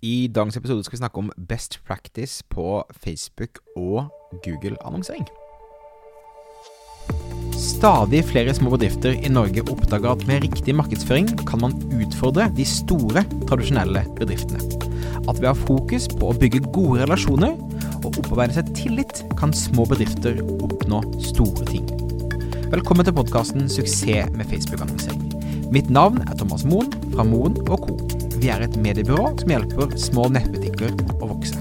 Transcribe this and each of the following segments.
I dagens episode skal vi snakke om best practice på Facebook og Google-annonsering. Stadig flere små bedrifter i Norge oppdager at med riktig markedsføring kan man utfordre de store, tradisjonelle bedriftene. At ved å ha fokus på å bygge gode relasjoner og opparbeide seg tillit, kan små bedrifter oppnå store ting. Velkommen til podkasten 'Suksess med Facebook-annonsering'. Mitt navn er Thomas Moen fra Moen Co. Vi er et mediebyrå som hjelper små nettbutikker å vokse.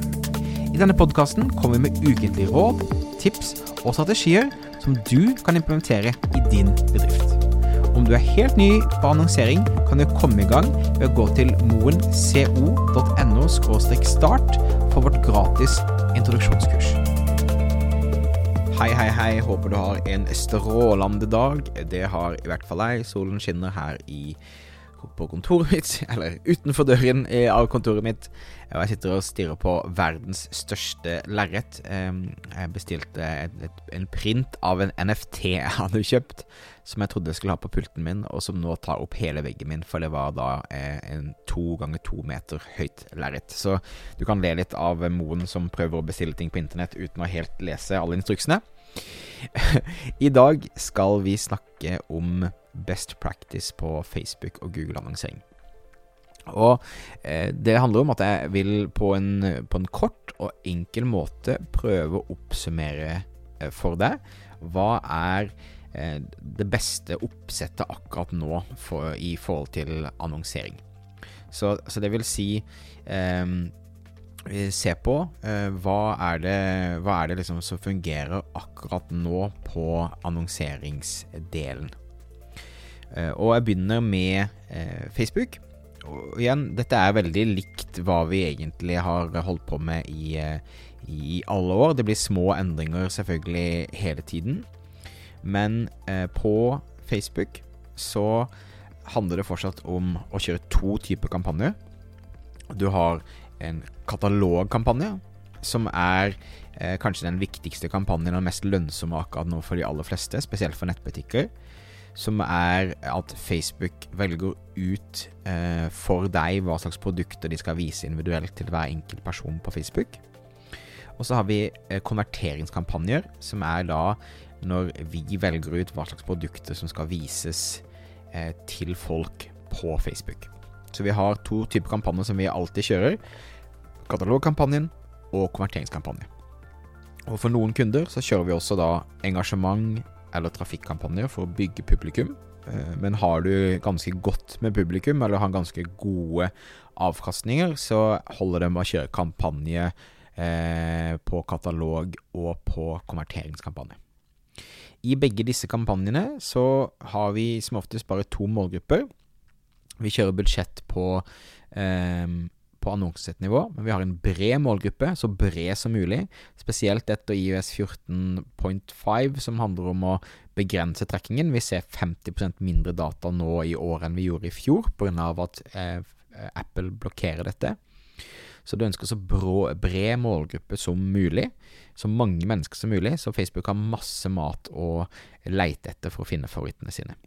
I denne podkasten kommer vi med ukentlige råd, tips og strategier som du kan implementere i din bedrift. Om du er helt ny på annonsering, kan du komme i gang ved å gå til moenco.no start for vårt gratis introduksjonskurs. Hei, hei, hei. Håper du har en strålende dag. Det har i hvert fall jeg. Solen skinner her i på kontoret mitt, eller utenfor døren av kontoret mitt. Og jeg sitter og stirrer på verdens største lerret. Jeg bestilte en print av en NFT jeg hadde kjøpt, som jeg trodde jeg skulle ha på pulten min, og som nå tar opp hele veggen min, for det var da eh, en to ganger to meter høyt lerret. Så du kan le litt av Moen som prøver å bestille ting på internett uten å helt lese alle instruksene. I dag skal vi snakke om best practice på Facebook og Google-annonsering. Og eh, det handler om at jeg vil på en, på en, kort og enkel måte prøve å oppsummere eh, for deg hva er eh, det beste oppsettet akkurat nå for, i forhold til annonsering. Så, så det vil si eh, se på eh, hva er det, hva er det liksom som fungerer akkurat nå på annonseringsdelen. Eh, og jeg begynner med eh, Facebook. Og igjen, dette er veldig likt hva vi egentlig har holdt på med i, eh, i alle år. Det blir små endringer selvfølgelig hele tiden. Men eh, på Facebook så handler det fortsatt om å kjøre to typer kampanjer. Du har en katalogkampanje, som er eh, kanskje den viktigste kampanjen og den mest lønnsomme akkurat nå for de aller fleste, spesielt for nettbutikker som er at Facebook velger ut eh, for deg hva slags produkter de skal vise individuelt til hver enkelt person på Facebook. Og så har vi eh, konverteringskampanjer, som er da når vi velger ut hva slags produkter som skal vises eh, til folk på Facebook. Så vi har to typer kampanjer som vi alltid kjører. Katalogkampanjen og konverteringskampanje. Og for noen kunder så kjører vi også da engasjement eller trafikkampanjer for å bygge publikum. Eh, men har du ganske godt med publikum, eller har ganske gode avkastninger, så holder det med å kjøre kampanje eh, på katalog og på konverteringskampanje. I begge disse kampanjene så har vi som oftest bare to målgrupper. Vi kjører budsjett på eh, på annonsesettnivå, men vi har en bred målgruppe, så bred som mulig. Spesielt etter IOS 14.5, som handler om å begrense trekkingen. Vi ser 50% mindre data nå i år enn vi gjorde i fjor, pga. at eh, Apple blokkerer dette. Så du ønsker så bred målgruppe som mulig. Så mange mennesker som mulig, så Facebook har masse mat å leite etter for å finne favorittene sine.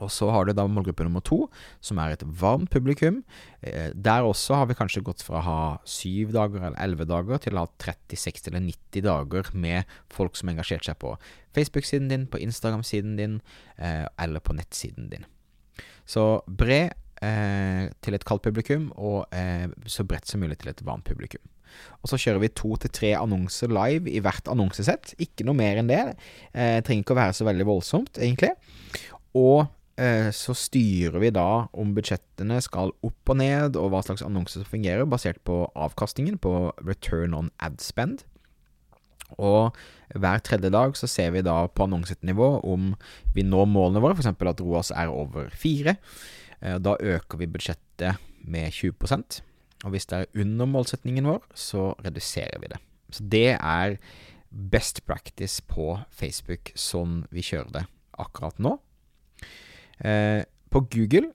Og så har du da målgruppe nummer to, som er et varmt publikum. Eh, der også har vi kanskje gått fra å ha syv dager eller elleve dager til å ha 30, 60 eller 90 dager med folk som har seg på Facebook-siden din, på Instagram-siden din eh, eller på nettsiden din. Så bred eh, til et kaldt publikum, og eh, så bredt som mulig til et varmt publikum. Og så kjører vi to til tre annonser live i hvert annonsesett. Ikke noe mer enn det. Eh, trenger ikke å være så veldig voldsomt, egentlig. Og så styrer vi da om budsjettene skal opp og ned, og hva slags annonser som fungerer, basert på avkastningen, på return on ad spend. Og hver tredje dag så ser vi da på annonsenivå om vi når målene våre, f.eks. at ROAS er over fire. Eh, da øker vi budsjettet med 20% og hvis det er under målsetningen vår, så reduserer vi det. Så det er best practice på Facebook sånn vi kjører det akkurat nå. Eh, på Google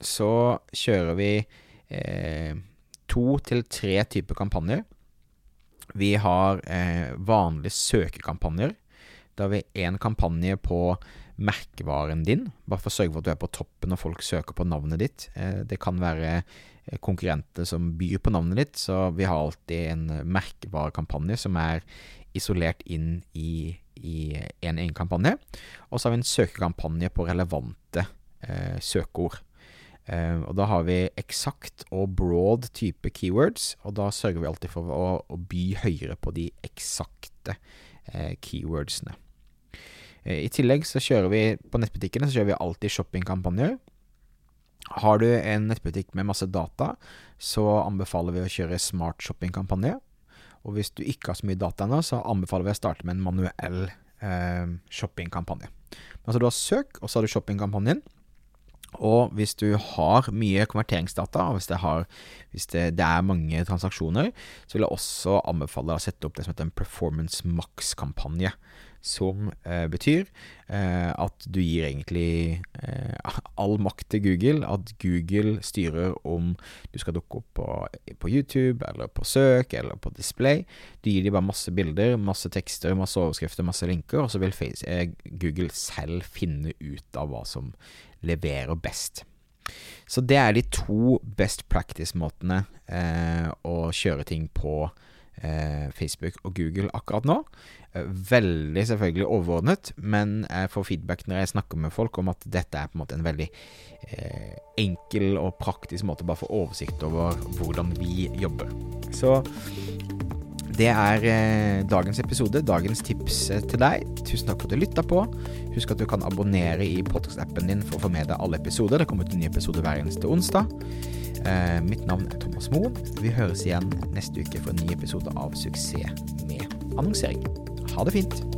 så kjører vi eh, to til tre typer kampanjer. Vi har eh, vanlige søkekampanjer. Da har vi én kampanje på merkevaren din, bare for å sørge for at du er på toppen når folk søker på navnet ditt. Eh, det kan være konkurrenter som byr på navnet ditt, så vi har alltid en merkevarekampanje som er isolert inn i, i en egen kampanje. Og så har vi en søkekampanje på relevante eh, søkeord. Eh, og da har vi eksakt og broad type keywords, og da sørger vi alltid for å, å by høyere på de eksakte eh, keywordsene. Eh, I tillegg så kjører vi på nettbutikkene så kjører vi alltid shoppingkampanjer. Har du en nettbutikk med masse data, så anbefaler vi å kjøre smart shoppingkampanje. Og hvis du ikke har så mye data ennå, så anbefaler vi å starte med en manuell eh, shoppingkampanje. Altså du har søk, og så har du shoppingkampanjen. Og hvis du har mye konverteringsdata, og hvis det, har, hvis det, det er mange transaksjoner, så vil jeg også anbefale deg å sette opp det som heter en Performance Max-kampanje. Som eh, betyr eh, at du gir egentlig eh, all makt til Google. At Google styrer om du skal dukke opp på, på, YouTube, eller på søk, eller på display. Du gir dem bare masse bilder, masse tekster, masse overskrifter, masse linker, og så vil eh, Google selv finne ut av hva som leverer best. Så det er de to best practice-måtene eh, å kjøre ting på Facebook og Google akkurat nå. Eh, veldig selvfølgelig overordnet, men jeg får feedback når jeg snakker med folk om at dette er på en måte en veldig eh, enkel og praktisk måte bare å få oversikt over hvordan vi jobber. Så det er eh, dagens episode, dagens tips eh, til deg. Tusen takk for at du lytta på. Husk at du kan abonnere i podcast-appen din for å få med deg alle episoder. Det kommer ut en ny episode hver eneste onsdag. Eh, mitt navn er Thomas Moen. Vi høres igjen neste uke for en ny episode av Suksess med annonsering. Ha det fint.